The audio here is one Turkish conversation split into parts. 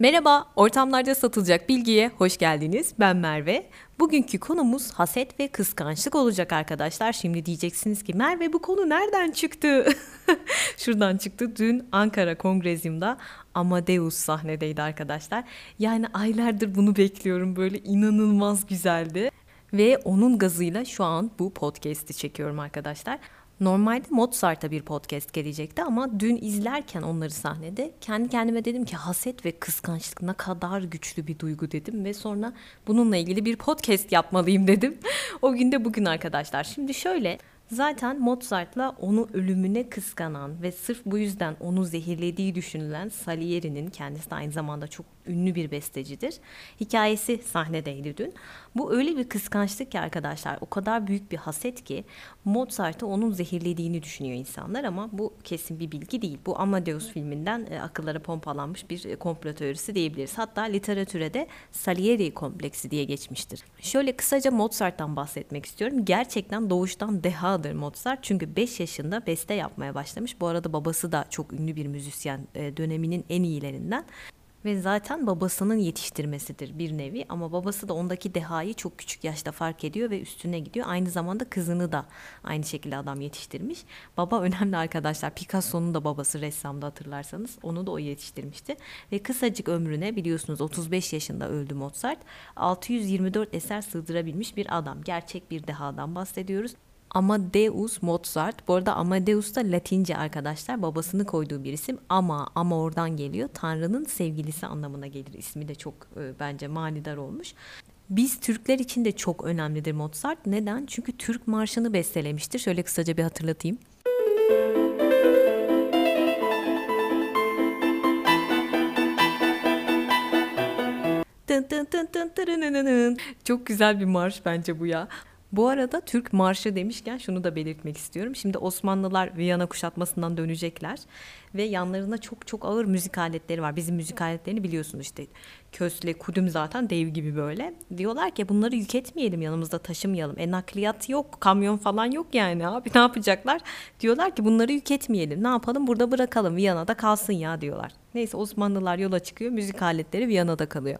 Merhaba, ortamlarda satılacak bilgiye hoş geldiniz. Ben Merve. Bugünkü konumuz haset ve kıskançlık olacak arkadaşlar. Şimdi diyeceksiniz ki Merve bu konu nereden çıktı? Şuradan çıktı. Dün Ankara Kongrezyum'da Amadeus sahnedeydi arkadaşlar. Yani aylardır bunu bekliyorum. Böyle inanılmaz güzeldi. Ve onun gazıyla şu an bu podcast'i çekiyorum arkadaşlar. Normalde Mozart'a bir podcast gelecekti ama dün izlerken onları sahnede kendi kendime dedim ki haset ve kıskançlık ne kadar güçlü bir duygu dedim ve sonra bununla ilgili bir podcast yapmalıyım dedim. o gün de bugün arkadaşlar. Şimdi şöyle Zaten Mozart'la onu ölümüne kıskanan ve sırf bu yüzden onu zehirlediği düşünülen Salieri'nin kendisi de aynı zamanda çok ünlü bir bestecidir. Hikayesi sahnedeydi dün. Bu öyle bir kıskançlık ki arkadaşlar o kadar büyük bir haset ki Mozart'ı onun zehirlediğini düşünüyor insanlar ama bu kesin bir bilgi değil. Bu Amadeus filminden e, akıllara pompalanmış bir e, komplo teorisi diyebiliriz. Hatta literatüre de Salieri kompleksi diye geçmiştir. Şöyle kısaca Mozart'tan bahsetmek istiyorum. Gerçekten doğuştan dehadır Mozart. Çünkü 5 yaşında beste yapmaya başlamış. Bu arada babası da çok ünlü bir müzisyen e, döneminin en iyilerinden ve zaten babasının yetiştirmesidir bir nevi ama babası da ondaki dehayı çok küçük yaşta fark ediyor ve üstüne gidiyor. Aynı zamanda kızını da aynı şekilde adam yetiştirmiş. Baba önemli arkadaşlar. Picasso'nun da babası ressamda hatırlarsanız onu da o yetiştirmişti. Ve kısacık ömrüne biliyorsunuz 35 yaşında öldü Mozart. 624 eser sığdırabilmiş bir adam. Gerçek bir dehadan bahsediyoruz. Amadeus Mozart. Bu arada Amadeus da Latince arkadaşlar. Babasını koyduğu bir isim ama ama oradan geliyor. Tanrı'nın sevgilisi anlamına gelir. İsmi de çok e, bence manidar olmuş. Biz Türkler için de çok önemlidir Mozart. Neden? Çünkü Türk marşını bestelemiştir. Şöyle kısaca bir hatırlatayım. Çok güzel bir marş bence bu ya. Bu arada Türk marşı demişken şunu da belirtmek istiyorum. Şimdi Osmanlılar Viyana kuşatmasından dönecekler ve yanlarında çok çok ağır müzik aletleri var. Bizim müzik aletlerini biliyorsunuz işte kösle, kudüm zaten dev gibi böyle. Diyorlar ki bunları yük etmeyelim yanımızda taşımayalım. E nakliyat yok, kamyon falan yok yani abi ne yapacaklar? Diyorlar ki bunları yük etmeyelim. Ne yapalım burada bırakalım Viyana'da kalsın ya diyorlar. Neyse Osmanlılar yola çıkıyor müzik aletleri Viyana'da kalıyor.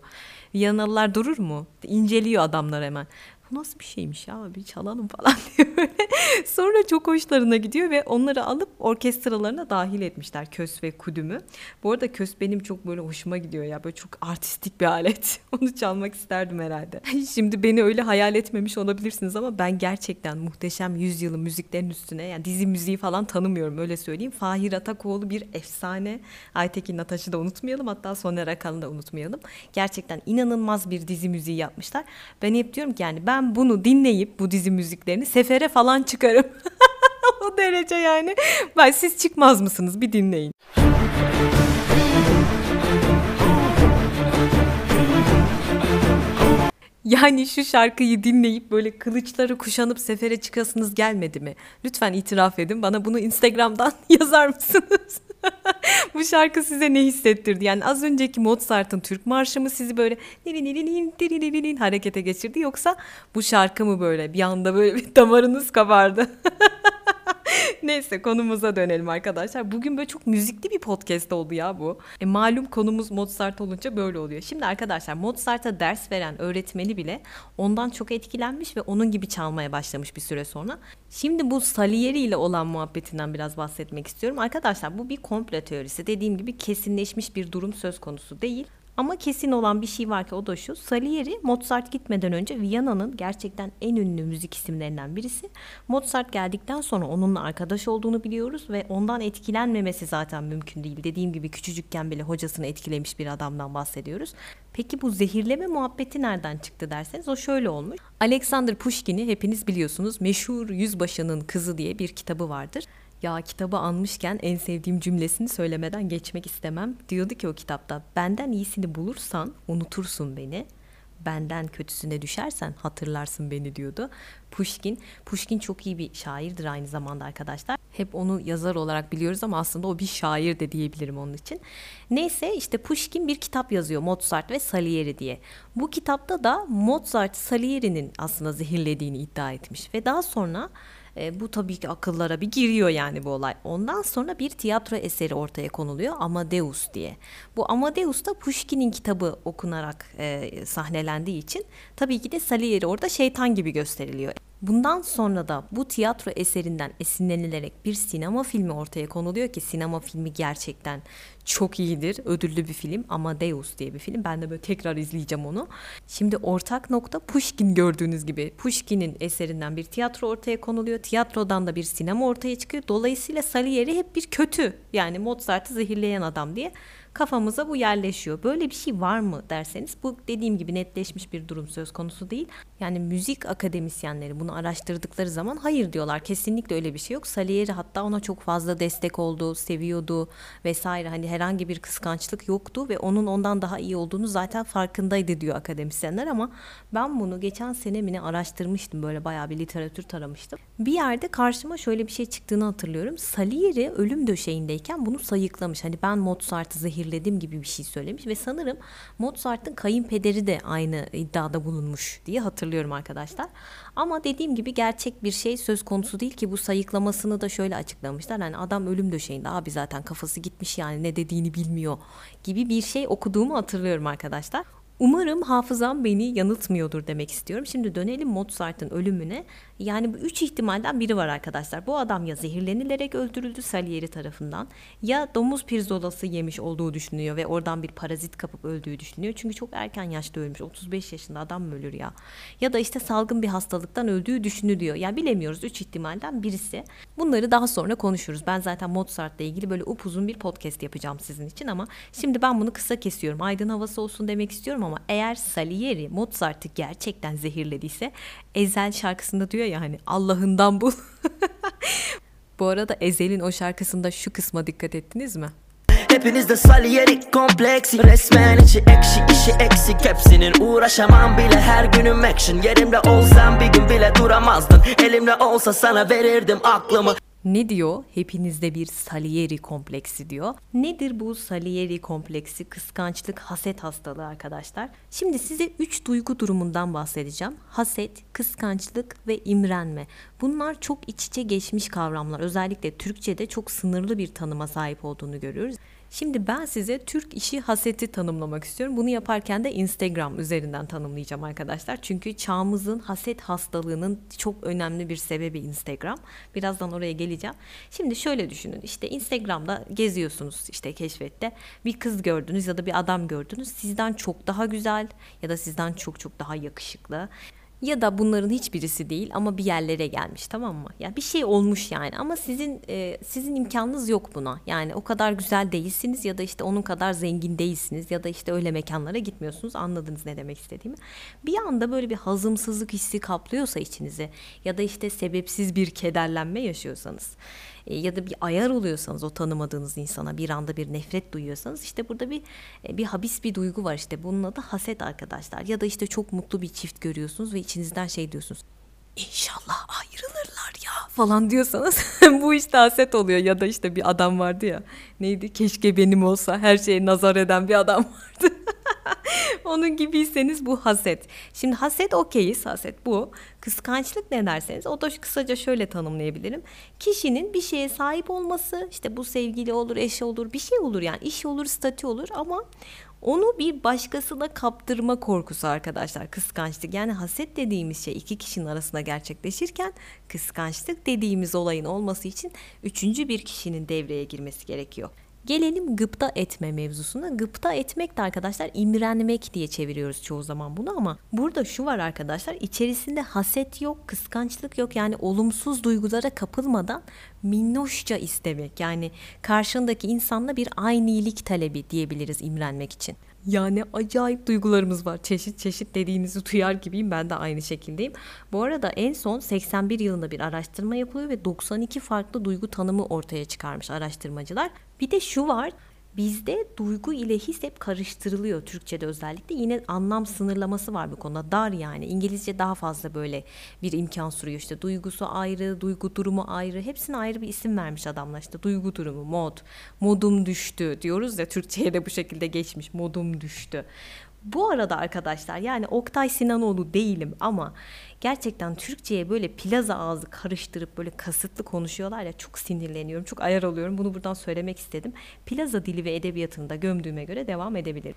Viyanalılar durur mu? İnceliyor adamlar hemen bu nasıl bir şeymiş ya bir çalalım falan diye böyle. Sonra çok hoşlarına gidiyor ve onları alıp orkestralarına dahil etmişler kös ve kudümü. Bu arada kös benim çok böyle hoşuma gidiyor ya böyle çok artistik bir alet. Onu çalmak isterdim herhalde. Şimdi beni öyle hayal etmemiş olabilirsiniz ama ben gerçekten muhteşem yüzyılı müziklerin üstüne yani dizi müziği falan tanımıyorum öyle söyleyeyim. Fahir Atakoğlu bir efsane. Aytekin Ataş'ı da unutmayalım hatta Soner Akalın'ı da unutmayalım. Gerçekten inanılmaz bir dizi müziği yapmışlar. Ben hep diyorum ki yani ben ben bunu dinleyip bu dizi müziklerini sefere falan çıkarım. o derece yani. Ben siz çıkmaz mısınız? Bir dinleyin. Yani şu şarkıyı dinleyip böyle kılıçları kuşanıp sefere çıkasınız gelmedi mi? Lütfen itiraf edin. Bana bunu Instagram'dan yazar mısınız? Bu şarkı size ne hissettirdi? Yani az önceki Mozart'ın Türk marşı mı sizi böyle harekete geçirdi yoksa bu şarkı mı böyle bir anda böyle bir damarınız kabardı? Neyse konumuza dönelim arkadaşlar. Bugün böyle çok müzikli bir podcast oldu ya bu. E, malum konumuz Mozart olunca böyle oluyor. Şimdi arkadaşlar Mozart'a ders veren öğretmeni bile ondan çok etkilenmiş ve onun gibi çalmaya başlamış bir süre sonra. Şimdi bu Salieri ile olan muhabbetinden biraz bahsetmek istiyorum. Arkadaşlar bu bir komplo teorisi. Dediğim gibi kesinleşmiş bir durum söz konusu değil. Ama kesin olan bir şey var ki o da şu. Salieri Mozart gitmeden önce Viyana'nın gerçekten en ünlü müzik isimlerinden birisi. Mozart geldikten sonra onunla arkadaş olduğunu biliyoruz ve ondan etkilenmemesi zaten mümkün değil. Dediğim gibi küçücükken bile hocasını etkilemiş bir adamdan bahsediyoruz. Peki bu zehirleme muhabbeti nereden çıktı derseniz o şöyle olmuş. Alexander Pushkin'i hepiniz biliyorsunuz. Meşhur Yüzbaşı'nın Kızı diye bir kitabı vardır. Ya kitabı anmışken en sevdiğim cümlesini söylemeden geçmek istemem. Diyordu ki o kitapta benden iyisini bulursan unutursun beni. benden kötüsüne düşersen hatırlarsın beni diyordu. Pushkin, Pushkin çok iyi bir şairdir aynı zamanda arkadaşlar. Hep onu yazar olarak biliyoruz ama aslında o bir şair de diyebilirim onun için. Neyse işte Pushkin bir kitap yazıyor Mozart ve Salieri diye. Bu kitapta da Mozart Salieri'nin aslında zehirlediğini iddia etmiş ve daha sonra e, bu tabii ki akıllara bir giriyor yani bu olay. Ondan sonra bir tiyatro eseri ortaya konuluyor Amadeus diye. Bu Amadeus da Pushkin'in kitabı okunarak e, sahnelendiği için tabii ki de Salieri orada şeytan gibi gösteriliyor. Bundan sonra da bu tiyatro eserinden esinlenilerek bir sinema filmi ortaya konuluyor ki sinema filmi gerçekten çok iyidir. Ödüllü bir film Amadeus diye bir film. Ben de böyle tekrar izleyeceğim onu. Şimdi ortak nokta Pushkin gördüğünüz gibi. Pushkin'in eserinden bir tiyatro ortaya konuluyor. Tiyatrodan da bir sinema ortaya çıkıyor. Dolayısıyla Salieri hep bir kötü yani Mozart'ı zehirleyen adam diye kafamıza bu yerleşiyor. Böyle bir şey var mı derseniz bu dediğim gibi netleşmiş bir durum söz konusu değil. Yani müzik akademisyenleri bunu araştırdıkları zaman hayır diyorlar. Kesinlikle öyle bir şey yok. Salieri hatta ona çok fazla destek oldu, seviyordu vesaire. Hani herhangi bir kıskançlık yoktu ve onun ondan daha iyi olduğunu zaten farkındaydı diyor akademisyenler ama ben bunu geçen sene araştırmıştım böyle bayağı bir literatür taramıştım. Bir yerde karşıma şöyle bir şey çıktığını hatırlıyorum. Salieri ölüm döşeğindeyken bunu sayıklamış. Hani ben Mozart'ı zehirledim gibi bir şey söylemiş ve sanırım Mozart'ın kayınpederi de aynı iddiada bulunmuş diye hatırlıyorum arkadaşlar. Ama dediğim gibi gerçek bir şey söz konusu değil ki bu sayıklamasını da şöyle açıklamışlar. Yani adam ölüm döşeğinde abi zaten kafası gitmiş yani ne dediğini bilmiyor gibi bir şey okuduğumu hatırlıyorum arkadaşlar. Umarım hafızam beni yanıltmıyordur demek istiyorum. Şimdi dönelim Mozart'ın ölümüne. Yani bu üç ihtimalden biri var arkadaşlar. Bu adam ya zehirlenilerek öldürüldü Salieri tarafından ya domuz pirzolası yemiş olduğu düşünüyor ve oradan bir parazit kapıp öldüğü düşünüyor. Çünkü çok erken yaşta ölmüş. 35 yaşında adam mı ölür ya? Ya da işte salgın bir hastalıktan öldüğü düşünülüyor. Yani bilemiyoruz. Üç ihtimalden birisi. Bunları daha sonra konuşuruz. Ben zaten Mozart'la ilgili böyle upuzun bir podcast yapacağım sizin için ama şimdi ben bunu kısa kesiyorum. Aydın havası olsun demek istiyorum ama eğer Salieri Mozart'ı gerçekten zehirlediyse Ezel şarkısında diyor ya hani Allah'ından bul. Bu arada Ezel'in o şarkısında şu kısma dikkat ettiniz mi? Hepinizde Salieri kompleksi. Resmen içi ekşi işi eksik. Hepsinin uğraşamam bile. Her günüm action. Yerimde olsam bir gün bile duramazdın. Elimde olsa sana verirdim aklımı ne diyor? Hepinizde bir Salieri kompleksi diyor. Nedir bu Salieri kompleksi? Kıskançlık, haset hastalığı arkadaşlar. Şimdi size üç duygu durumundan bahsedeceğim. Haset, kıskançlık ve imrenme. Bunlar çok iç içe geçmiş kavramlar. Özellikle Türkçe'de çok sınırlı bir tanıma sahip olduğunu görüyoruz. Şimdi ben size Türk işi haseti tanımlamak istiyorum. Bunu yaparken de Instagram üzerinden tanımlayacağım arkadaşlar. Çünkü çağımızın haset hastalığının çok önemli bir sebebi Instagram. Birazdan oraya geleceğim. Şimdi şöyle düşünün. İşte Instagram'da geziyorsunuz işte keşfette. Bir kız gördünüz ya da bir adam gördünüz. Sizden çok daha güzel ya da sizden çok çok daha yakışıklı ya da bunların hiçbirisi değil ama bir yerlere gelmiş tamam mı? Yani bir şey olmuş yani ama sizin e, sizin imkanınız yok buna. Yani o kadar güzel değilsiniz ya da işte onun kadar zengin değilsiniz ya da işte öyle mekanlara gitmiyorsunuz. Anladınız ne demek istediğimi? Bir anda böyle bir hazımsızlık hissi kaplıyorsa içinizi ya da işte sebepsiz bir kederlenme yaşıyorsanız e, ya da bir ayar oluyorsanız o tanımadığınız insana bir anda bir nefret duyuyorsanız işte burada bir e, bir habis bir duygu var. İşte bunun adı haset arkadaşlar. Ya da işte çok mutlu bir çift görüyorsunuz ve içinizden şey diyorsunuz İnşallah ayrılırlar ya falan diyorsanız bu işte haset oluyor. Ya da işte bir adam vardı ya neydi? Keşke benim olsa her şeye nazar eden bir adam vardı Onun gibiyseniz bu haset. Şimdi haset okeyiz haset bu. Kıskançlık ne derseniz o da kısaca şöyle tanımlayabilirim. Kişinin bir şeye sahip olması işte bu sevgili olur, eş olur, bir şey olur yani iş olur, statü olur ama onu bir başkasına kaptırma korkusu arkadaşlar kıskançlık. Yani haset dediğimiz şey iki kişinin arasında gerçekleşirken kıskançlık dediğimiz olayın olması için üçüncü bir kişinin devreye girmesi gerekiyor. Gelelim gıpta etme mevzusuna. Gıpta etmek de arkadaşlar imrenmek diye çeviriyoruz çoğu zaman bunu ama burada şu var arkadaşlar içerisinde haset yok, kıskançlık yok yani olumsuz duygulara kapılmadan minnoşça istemek yani karşındaki insanla bir aynilik talebi diyebiliriz imrenmek için. Yani acayip duygularımız var. Çeşit çeşit dediğinizi duyar gibiyim. Ben de aynı şekildeyim. Bu arada en son 81 yılında bir araştırma yapılıyor ve 92 farklı duygu tanımı ortaya çıkarmış araştırmacılar. Bir de şu var Bizde duygu ile his hep karıştırılıyor Türkçe'de özellikle. Yine anlam sınırlaması var bu konuda. Dar yani. İngilizce daha fazla böyle bir imkan sürüyor. İşte duygusu ayrı, duygu durumu ayrı. Hepsine ayrı bir isim vermiş adamlar. İşte duygu durumu, mod, modum düştü diyoruz ya Türkçe'ye de bu şekilde geçmiş. Modum düştü. Bu arada arkadaşlar yani Oktay Sinanoğlu değilim ama gerçekten Türkçe'ye böyle plaza ağzı karıştırıp böyle kasıtlı konuşuyorlar ya çok sinirleniyorum. Çok ayar oluyorum. Bunu buradan söylemek istedim. Plaza dili ve edebiyatını da gömdüğüme göre devam edebilirim.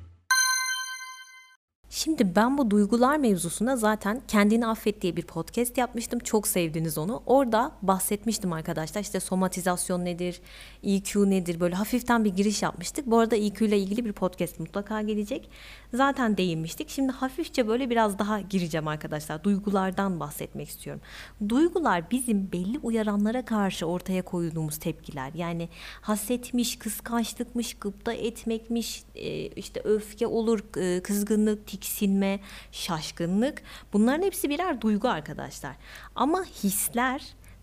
Şimdi ben bu duygular mevzusunda zaten kendini affet diye bir podcast yapmıştım. Çok sevdiniz onu. Orada bahsetmiştim arkadaşlar. İşte somatizasyon nedir, EQ nedir böyle hafiften bir giriş yapmıştık. Bu arada EQ ile ilgili bir podcast mutlaka gelecek. Zaten değinmiştik. Şimdi hafifçe böyle biraz daha gireceğim arkadaşlar. Duygulardan bahsetmek istiyorum. Duygular bizim belli uyaranlara karşı ortaya koyduğumuz tepkiler. Yani hasetmiş, kıskançlıkmış, gıpta etmekmiş, e, işte öfke olur, e, kızgınlık, tiksinme, şaşkınlık. Bunların hepsi birer duygu arkadaşlar. Ama hisler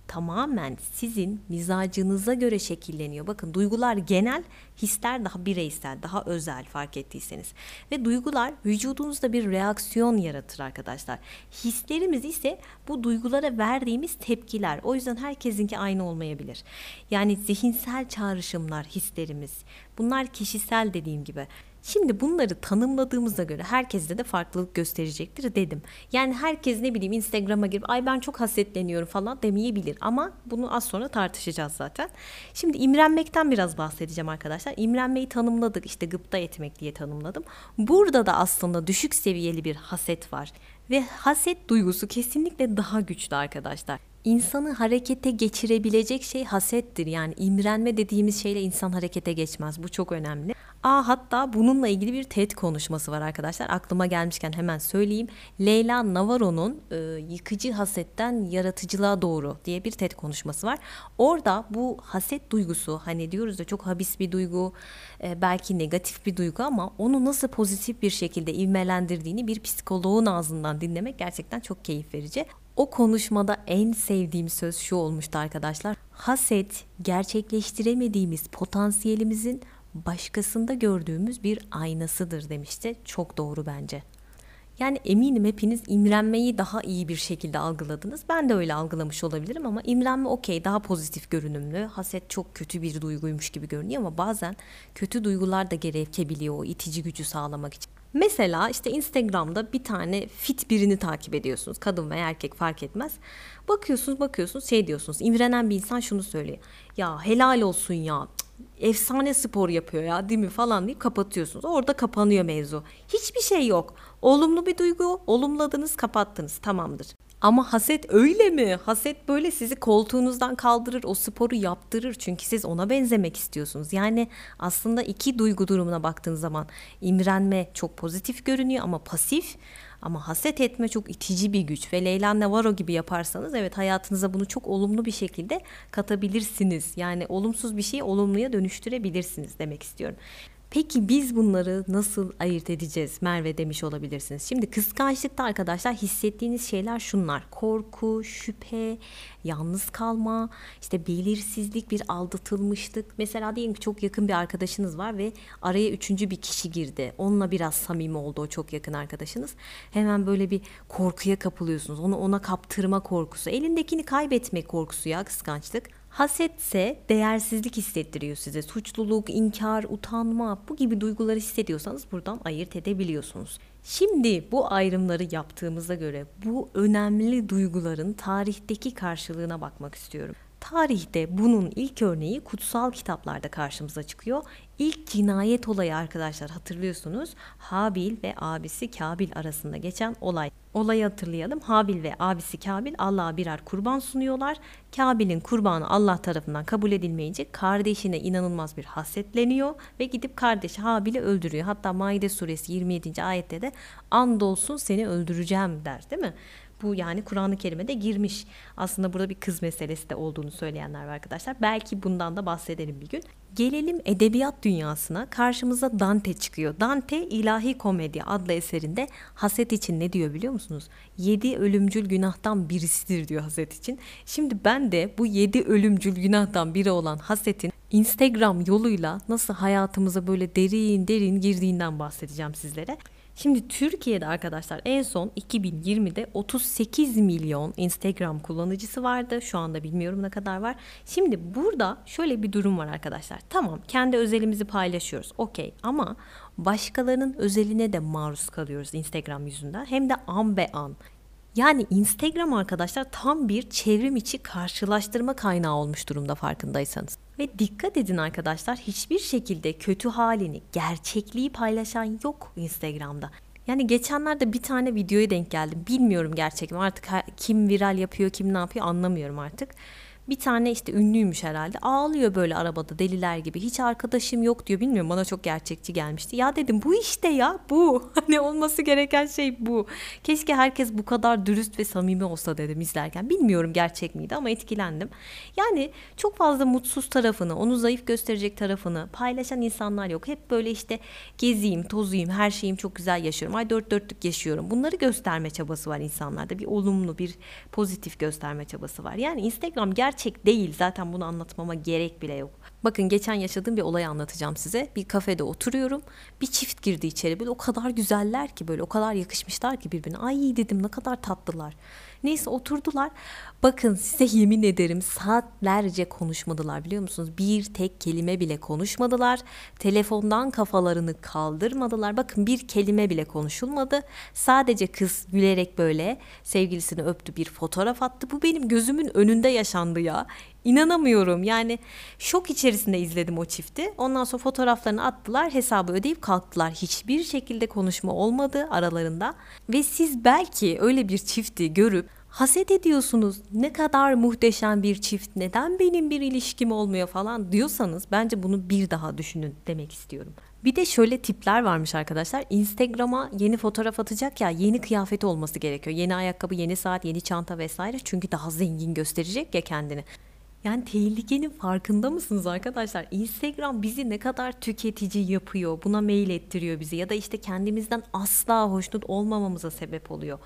tamamen sizin mizacınıza göre şekilleniyor. Bakın duygular genel, hisler daha bireysel, daha özel fark ettiyseniz. Ve duygular vücudunuzda bir reaksiyon yaratır arkadaşlar. Hislerimiz ise bu duygulara verdiğimiz tepkiler. O yüzden herkesinki aynı olmayabilir. Yani zihinsel çağrışımlar, hislerimiz. Bunlar kişisel dediğim gibi. Şimdi bunları tanımladığımıza göre herkeste de farklılık gösterecektir dedim. Yani herkes ne bileyim Instagram'a girip ay ben çok hasetleniyorum falan demeyebilir ama bunu az sonra tartışacağız zaten. Şimdi imrenmekten biraz bahsedeceğim arkadaşlar. İmrenmeyi tanımladık işte gıpta etmek diye tanımladım. Burada da aslında düşük seviyeli bir haset var ve haset duygusu kesinlikle daha güçlü arkadaşlar. İnsanı harekete geçirebilecek şey hasettir. Yani imrenme dediğimiz şeyle insan harekete geçmez. Bu çok önemli. Aa hatta bununla ilgili bir TED konuşması var arkadaşlar. Aklıma gelmişken hemen söyleyeyim. Leyla Navarro'nun e, Yıkıcı Hasetten Yaratıcılığa Doğru diye bir TED konuşması var. Orada bu haset duygusu hani diyoruz da çok habis bir duygu, e, belki negatif bir duygu ama onu nasıl pozitif bir şekilde ivmelendirdiğini bir psikoloğun ağzından dinlemek gerçekten çok keyif verici. O konuşmada en sevdiğim söz şu olmuştu arkadaşlar. Haset gerçekleştiremediğimiz potansiyelimizin başkasında gördüğümüz bir aynasıdır demişti. Çok doğru bence. Yani eminim hepiniz imrenmeyi daha iyi bir şekilde algıladınız. Ben de öyle algılamış olabilirim ama imrenme okey daha pozitif görünümlü. Haset çok kötü bir duyguymuş gibi görünüyor ama bazen kötü duygular da gerekebiliyor o itici gücü sağlamak için. Mesela işte Instagram'da bir tane fit birini takip ediyorsunuz. Kadın veya erkek fark etmez. Bakıyorsunuz bakıyorsunuz şey diyorsunuz. İmrenen bir insan şunu söylüyor. Ya helal olsun ya. efsane spor yapıyor ya değil mi falan deyip kapatıyorsunuz. Orada kapanıyor mevzu. Hiçbir şey yok. Olumlu bir duygu, olumladınız, kapattınız. Tamamdır. Ama haset öyle mi? Haset böyle sizi koltuğunuzdan kaldırır, o sporu yaptırır. Çünkü siz ona benzemek istiyorsunuz. Yani aslında iki duygu durumuna baktığınız zaman imrenme çok pozitif görünüyor ama pasif. Ama haset etme çok itici bir güç ve Leyla Navarro gibi yaparsanız evet hayatınıza bunu çok olumlu bir şekilde katabilirsiniz. Yani olumsuz bir şeyi olumluya dönüştürebilirsiniz demek istiyorum. Peki biz bunları nasıl ayırt edeceğiz Merve demiş olabilirsiniz. Şimdi kıskançlıkta arkadaşlar hissettiğiniz şeyler şunlar. Korku, şüphe, yalnız kalma, işte belirsizlik, bir aldatılmışlık. Mesela diyelim ki çok yakın bir arkadaşınız var ve araya üçüncü bir kişi girdi. Onunla biraz samimi oldu o çok yakın arkadaşınız. Hemen böyle bir korkuya kapılıyorsunuz. Onu ona kaptırma korkusu. Elindekini kaybetme korkusu ya kıskançlık. Hasetse değersizlik hissettiriyor size. Suçluluk, inkar, utanma bu gibi duyguları hissediyorsanız buradan ayırt edebiliyorsunuz. Şimdi bu ayrımları yaptığımıza göre bu önemli duyguların tarihteki karşılığına bakmak istiyorum. Tarihte bunun ilk örneği kutsal kitaplarda karşımıza çıkıyor. İlk cinayet olayı arkadaşlar hatırlıyorsunuz. Habil ve abisi Kabil arasında geçen olay. Olayı hatırlayalım. Habil ve abisi Kabil Allah'a birer kurban sunuyorlar. Kabil'in kurbanı Allah tarafından kabul edilmeyince kardeşine inanılmaz bir hasetleniyor ve gidip kardeşi Habil'i öldürüyor. Hatta Maide suresi 27. ayette de andolsun seni öldüreceğim der değil mi? Bu yani Kur'an-ı Kerim'e de girmiş. Aslında burada bir kız meselesi de olduğunu söyleyenler var arkadaşlar. Belki bundan da bahsedelim bir gün. Gelelim edebiyat dünyasına. Karşımıza Dante çıkıyor. Dante İlahi Komedi adlı eserinde haset için ne diyor biliyor musunuz? Yedi ölümcül günahtan birisidir diyor haset için. Şimdi ben de bu yedi ölümcül günahtan biri olan hasetin Instagram yoluyla nasıl hayatımıza böyle derin derin girdiğinden bahsedeceğim sizlere. Şimdi Türkiye'de arkadaşlar en son 2020'de 38 milyon Instagram kullanıcısı vardı. Şu anda bilmiyorum ne kadar var. Şimdi burada şöyle bir durum var arkadaşlar. Tamam kendi özelimizi paylaşıyoruz. Okey ama başkalarının özeline de maruz kalıyoruz Instagram yüzünden. Hem de an be an. Yani Instagram arkadaşlar tam bir çevrim içi karşılaştırma kaynağı olmuş durumda farkındaysanız. Ve dikkat edin arkadaşlar hiçbir şekilde kötü halini, gerçekliği paylaşan yok Instagram'da. Yani geçenlerde bir tane videoya denk geldim. Bilmiyorum gerçekten artık kim viral yapıyor, kim ne yapıyor anlamıyorum artık. Bir tane işte ünlüymüş herhalde. Ağlıyor böyle arabada deliler gibi. Hiç arkadaşım yok diyor. Bilmiyorum bana çok gerçekçi gelmişti. Ya dedim bu işte ya bu. Hani olması gereken şey bu. Keşke herkes bu kadar dürüst ve samimi olsa dedim izlerken. Bilmiyorum gerçek miydi ama etkilendim. Yani çok fazla mutsuz tarafını, onu zayıf gösterecek tarafını paylaşan insanlar yok. Hep böyle işte gezeyim, tozuyum, her şeyim çok güzel yaşıyorum. Ay dört dörtlük yaşıyorum. Bunları gösterme çabası var insanlarda. Bir olumlu, bir pozitif gösterme çabası var. Yani Instagram gerçekten gerçek değil. Zaten bunu anlatmama gerek bile yok. Bakın geçen yaşadığım bir olayı anlatacağım size. Bir kafede oturuyorum. Bir çift girdi içeri. Böyle o kadar güzeller ki böyle o kadar yakışmışlar ki birbirine. Ay dedim ne kadar tatlılar. Neyse oturdular. Bakın size yemin ederim saatlerce konuşmadılar biliyor musunuz? Bir tek kelime bile konuşmadılar. Telefondan kafalarını kaldırmadılar. Bakın bir kelime bile konuşulmadı. Sadece kız gülerek böyle sevgilisini öptü bir fotoğraf attı. Bu benim gözümün önünde yaşandı ya. İnanamıyorum yani şok içerisinde izledim o çifti. Ondan sonra fotoğraflarını attılar hesabı ödeyip kalktılar. Hiçbir şekilde konuşma olmadı aralarında. Ve siz belki öyle bir çifti görüp haset ediyorsunuz. Ne kadar muhteşem bir çift. Neden benim bir ilişkim olmuyor falan diyorsanız bence bunu bir daha düşünün demek istiyorum. Bir de şöyle tipler varmış arkadaşlar. Instagram'a yeni fotoğraf atacak ya yeni kıyafeti olması gerekiyor. Yeni ayakkabı, yeni saat, yeni çanta vesaire. Çünkü daha zengin gösterecek ya kendini. Yani tehlikenin farkında mısınız arkadaşlar? Instagram bizi ne kadar tüketici yapıyor, buna mail ettiriyor bizi ya da işte kendimizden asla hoşnut olmamamıza sebep oluyor.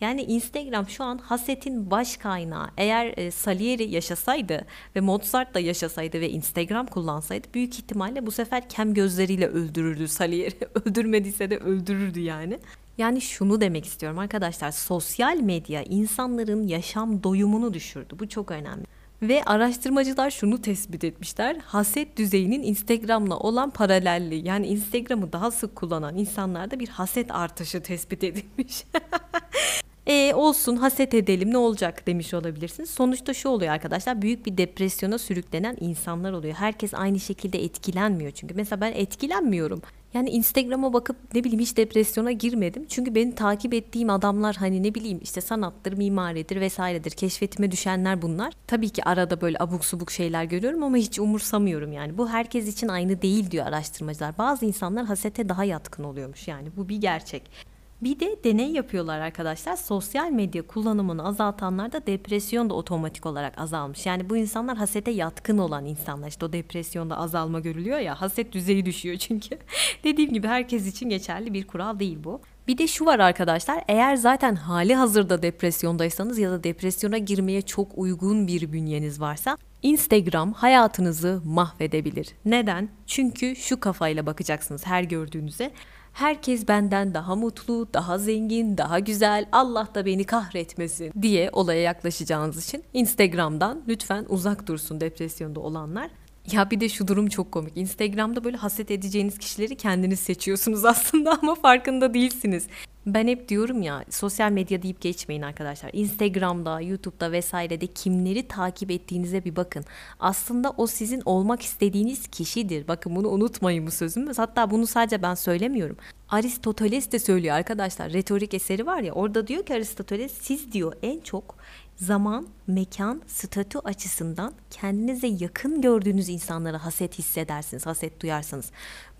Yani Instagram şu an hasetin baş kaynağı. Eğer e, Salieri yaşasaydı ve Mozart da yaşasaydı ve Instagram kullansaydı büyük ihtimalle bu sefer kem gözleriyle öldürürdü Salieri. Öldürmediyse de öldürürdü yani. Yani şunu demek istiyorum arkadaşlar. Sosyal medya insanların yaşam doyumunu düşürdü. Bu çok önemli. Ve araştırmacılar şunu tespit etmişler. Haset düzeyinin Instagram'la olan paralelliği. Yani Instagram'ı daha sık kullanan insanlarda bir haset artışı tespit edilmiş. e, olsun haset edelim ne olacak demiş olabilirsiniz. Sonuçta şu oluyor arkadaşlar büyük bir depresyona sürüklenen insanlar oluyor. Herkes aynı şekilde etkilenmiyor çünkü. Mesela ben etkilenmiyorum. Yani Instagram'a bakıp ne bileyim hiç depresyona girmedim. Çünkü beni takip ettiğim adamlar hani ne bileyim işte sanattır, mimaridir vesairedir. Keşfetime düşenler bunlar. Tabii ki arada böyle abuk subuk şeyler görüyorum ama hiç umursamıyorum yani. Bu herkes için aynı değil diyor araştırmacılar. Bazı insanlar hasete daha yatkın oluyormuş yani bu bir gerçek. Bir de deney yapıyorlar arkadaşlar. Sosyal medya kullanımını azaltanlarda depresyon da otomatik olarak azalmış. Yani bu insanlar hasete yatkın olan insanlar. İşte o depresyonda azalma görülüyor ya. Haset düzeyi düşüyor çünkü. Dediğim gibi herkes için geçerli bir kural değil bu. Bir de şu var arkadaşlar eğer zaten hali hazırda depresyondaysanız ya da depresyona girmeye çok uygun bir bünyeniz varsa Instagram hayatınızı mahvedebilir. Neden? Çünkü şu kafayla bakacaksınız her gördüğünüze herkes benden daha mutlu, daha zengin, daha güzel, Allah da beni kahretmesin diye olaya yaklaşacağınız için Instagram'dan lütfen uzak dursun depresyonda olanlar. Ya bir de şu durum çok komik. Instagram'da böyle haset edeceğiniz kişileri kendiniz seçiyorsunuz aslında ama farkında değilsiniz. Ben hep diyorum ya sosyal medya deyip geçmeyin arkadaşlar. Instagram'da, YouTube'da vesairede kimleri takip ettiğinize bir bakın. Aslında o sizin olmak istediğiniz kişidir. Bakın bunu unutmayın bu sözümü. Hatta bunu sadece ben söylemiyorum. Aristoteles de söylüyor arkadaşlar. Retorik eseri var ya orada diyor ki Aristoteles siz diyor en çok zaman, mekan, statü açısından kendinize yakın gördüğünüz insanlara haset hissedersiniz, haset duyarsınız.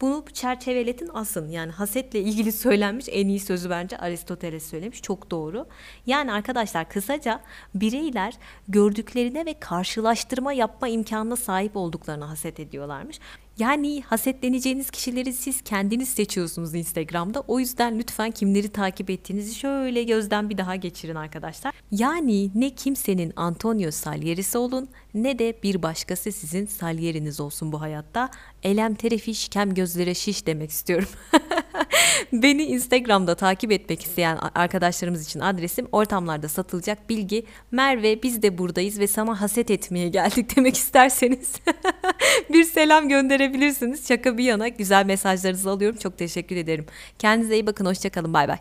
Bunu çerçeveletin asın. Yani hasetle ilgili söylenmiş en iyi sözü bence Aristoteles söylemiş. Çok doğru. Yani arkadaşlar kısaca bireyler gördüklerine ve karşılaştırma yapma imkanına sahip olduklarına haset ediyorlarmış. Yani hasetleneceğiniz kişileri siz kendiniz seçiyorsunuz Instagram'da. O yüzden lütfen kimleri takip ettiğinizi şöyle gözden bir daha geçirin arkadaşlar. Yani ne kimsenin Antonio Salieri'si olun ne de bir başkası sizin Salieri'niz olsun bu hayatta. Elem terefiş kem gözlere şiş demek istiyorum. Beni Instagram'da takip etmek isteyen arkadaşlarımız için adresim ortamlarda satılacak bilgi. Merve biz de buradayız ve sana haset etmeye geldik demek isterseniz bir selam gönderebilirsiniz. Şaka bir yana güzel mesajlarınızı alıyorum. Çok teşekkür ederim. Kendinize iyi bakın. Hoşçakalın. Bay bay.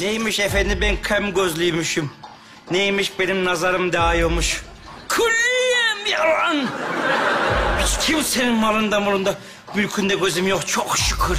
Neymiş efendim ben kem gözlüymüşüm. Neymiş benim nazarım değiyormuş. Külliyen yalan. Hiç kimsenin malında malında mülkünde gözüm yok çok şükür.